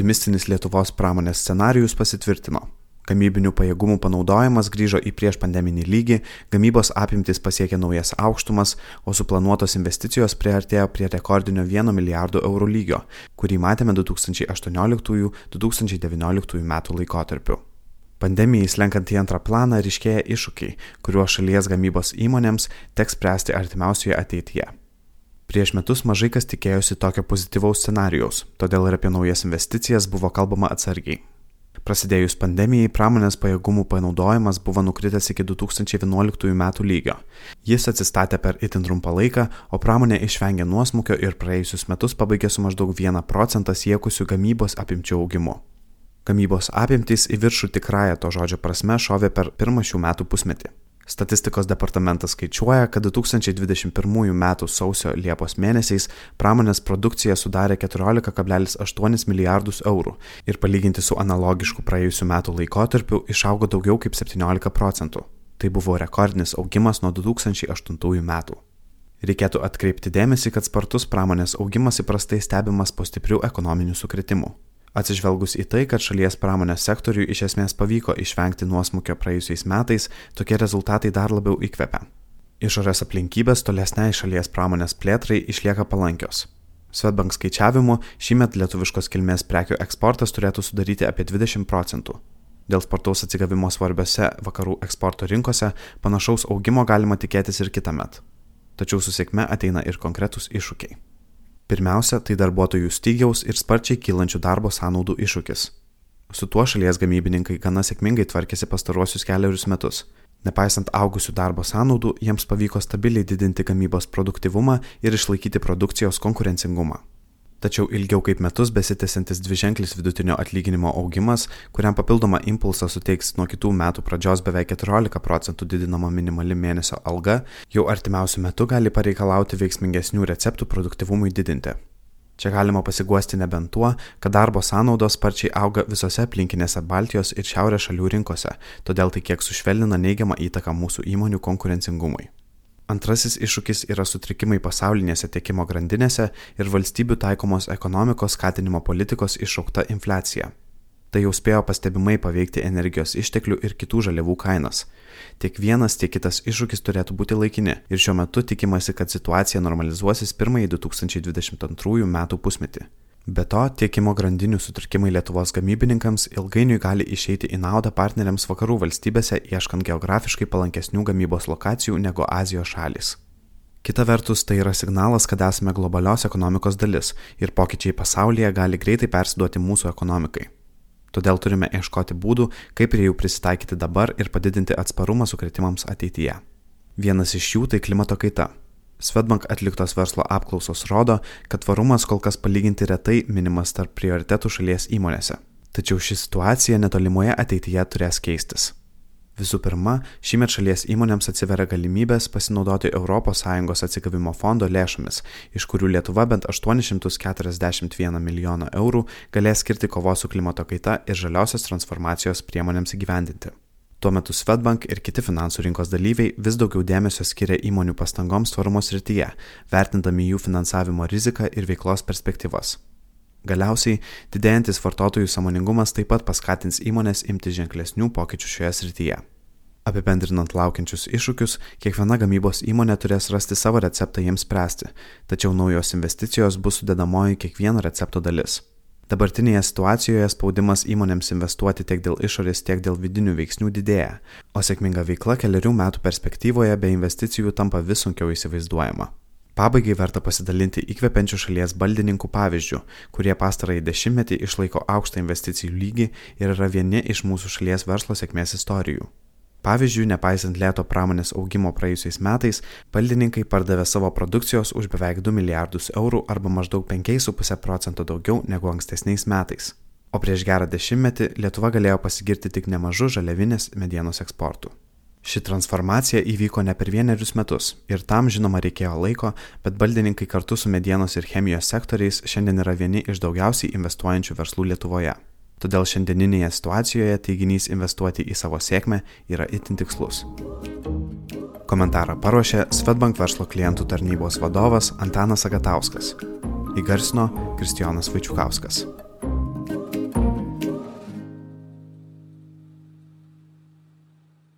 optimistinis Lietuvos pramonės scenarius pasitvirtino. Gamybinių pajėgumų panaudojimas grįžo į prieš pandeminį lygį, gamybos apimtis pasiekė naujas aukštumas, o suplanuotos investicijos priartėjo prie rekordinio 1 milijardo eurų lygio, kurį matėme 2018-2019 metų laikotarpiu. Pandemijai slenkant į antrą planą ryškėja iššūkiai, kuriuos šalies gamybos įmonėms teks spręsti artimiausioje ateityje. Prieš metus mažai kas tikėjosi tokio pozityvaus scenarijaus, todėl ir apie naujas investicijas buvo kalbama atsargiai. Prasidėjus pandemijai, pramonės pajėgumų panaudojimas buvo nukritęs iki 2011 metų lygio. Jis atsistatė per itin trumpą laiką, o pramonė išvengė nuosmukio ir praėjusius metus pabaigė su maždaug 1 procentą siekusių gamybos apimčių augimu. Gamybos apimtys į viršų tikrąją to žodžio prasme šovė per pirmą šių metų pusmetį. Statistikos departamentas skaičiuoja, kad 2021 m. sausio Liepos mėnesiais pramonės produkcija sudarė 14,8 milijardus eurų ir palyginti su analogišku praėjusiu metų laikotarpiu išaugo daugiau kaip 17 procentų. Tai buvo rekordinis augimas nuo 2008 metų. Reikėtų atkreipti dėmesį, kad spartus pramonės augimas įprastai stebimas po stiprių ekonominių sukretimų. Atsižvelgus į tai, kad šalies pramonės sektoriui iš esmės pavyko išvengti nuosmukio praėjusiais metais, tokie rezultatai dar labiau įkvepia. Išorės aplinkybės tolesniai šalies pramonės plėtrai išlieka palankios. Svetbank skaičiavimu, šįmet lietuviškos kilmės prekių eksportas turėtų sudaryti apie 20 procentų. Dėl spartaus atsigavimo svarbiose vakarų eksporto rinkose panašaus augimo galima tikėtis ir kitą metą. Tačiau su sėkme ateina ir konkretūs iššūkiai. Pirmiausia, tai darbuotojų stygiaus ir sparčiai kylančių darbo sąnaudų iššūkis. Su tuo šalies gamybininkai gana sėkmingai tvarkėsi pastaruosius keliarius metus. Nepaisant augusių darbo sąnaudų, jiems pavyko stabiliai didinti gamybos produktivumą ir išlaikyti produkcijos konkurencingumą. Tačiau ilgiau kaip metus besitęsiantis dviženklis vidutinio atlyginimo augimas, kuriam papildomą impulsą suteiks nuo kitų metų pradžios beveik 14 procentų didinama minimali mėnesio alga, jau artimiausių metų gali pareikalauti veiksmingesnių receptų produktivumui didinti. Čia galima pasiguosti nebent tuo, kad darbo sąnaudos sparčiai auga visose aplinkinėse Baltijos ir Šiaurės šalių rinkose, todėl tai kiek sušvelnina neigiamą įtaką mūsų įmonių konkurencingumui. Antrasis iššūkis yra sutrikimai pasaulinėse tiekimo grandinėse ir valstybių taikomos ekonomikos skatinimo politikos iššaukta infliacija. Tai jau spėjo pastebimai paveikti energijos išteklių ir kitų žaliavų kainas. Tiek vienas, tiek kitas iššūkis turėtų būti laikini ir šiuo metu tikimasi, kad situacija normalizuosis pirmąjį 2022 metų pusmetį. Be to, tiekimo grandinių sutrikimai Lietuvos gamybininkams ilgainiui gali išeiti į naudą partneriams vakarų valstybėse, ieškant geografiškai palankesnių gamybos lokacijų negu Azijos šalis. Kita vertus, tai yra signalas, kad esame globalios ekonomikos dalis ir pokyčiai pasaulyje gali greitai persiduoti mūsų ekonomikai. Todėl turime ieškoti būdų, kaip prie jų prisitaikyti dabar ir padidinti atsparumą sukretimams ateityje. Vienas iš jų tai klimato kaita. Svetbank atliktos verslo apklausos rodo, kad tvarumas kol kas palyginti retai minimas tarp prioritetų šalies įmonėse. Tačiau ši situacija netolimoje ateityje turės keistis. Visų pirma, šįmet šalies įmonėms atsiveria galimybės pasinaudoti ES atsigavimo fondo lėšomis, iš kurių Lietuva bent 841 milijoną eurų galės skirti kovos su klimato kaita ir žaliosios transformacijos priemonėms įgyvendinti. Tuo metu Svetbank ir kiti finansų rinkos dalyviai vis daugiau dėmesio skiria įmonių pastangoms tvarumo srityje, vertindami jų finansavimo riziką ir veiklos perspektyvas. Galiausiai, didėjantis vartotojų samoningumas taip pat paskatins įmonės imti ženklesnių pokyčių šioje srityje. Apibendrinant laukiančius iššūkius, kiekviena gamybos įmonė turės rasti savo receptą jiems spręsti, tačiau naujos investicijos bus sudėdamoji kiekvieno recepto dalis. Dabartinėje situacijoje spaudimas įmonėms investuoti tiek dėl išorės, tiek dėl vidinių veiksnių didėja, o sėkminga veikla keliarių metų perspektyvoje be investicijų tampa vis sunkiau įsivaizduojama. Pabaigai verta pasidalinti įkvepiančių šalies baldininkų pavyzdžių, kurie pastarąjį dešimtmetį išlaiko aukštą investicijų lygį ir yra vieni iš mūsų šalies verslo sėkmės istorijų. Pavyzdžiui, nepaisant lėto pramonės augimo praėjusiais metais, baldininkai pardavė savo produkcijos už beveik 2 milijardus eurų arba maždaug 5,5 procento daugiau negu ankstesniais metais. O prieš gerą dešimtmetį Lietuva galėjo pasigirti tik nemažu žaliavinės medienos eksportu. Ši transformacija įvyko ne per vienerius metus ir tam žinoma reikėjo laiko, bet baldininkai kartu su medienos ir chemijos sektoriais šiandien yra vieni iš daugiausiai investuojančių verslų Lietuvoje. Todėl šiandieninėje situacijoje teiginys investuoti į savo sėkmę yra itin tikslus. Komentarą paruošė Svetbank verslo klientų tarnybos vadovas Antanas Agatauskas. Įgarsino Kristijonas Vaičiukauskas.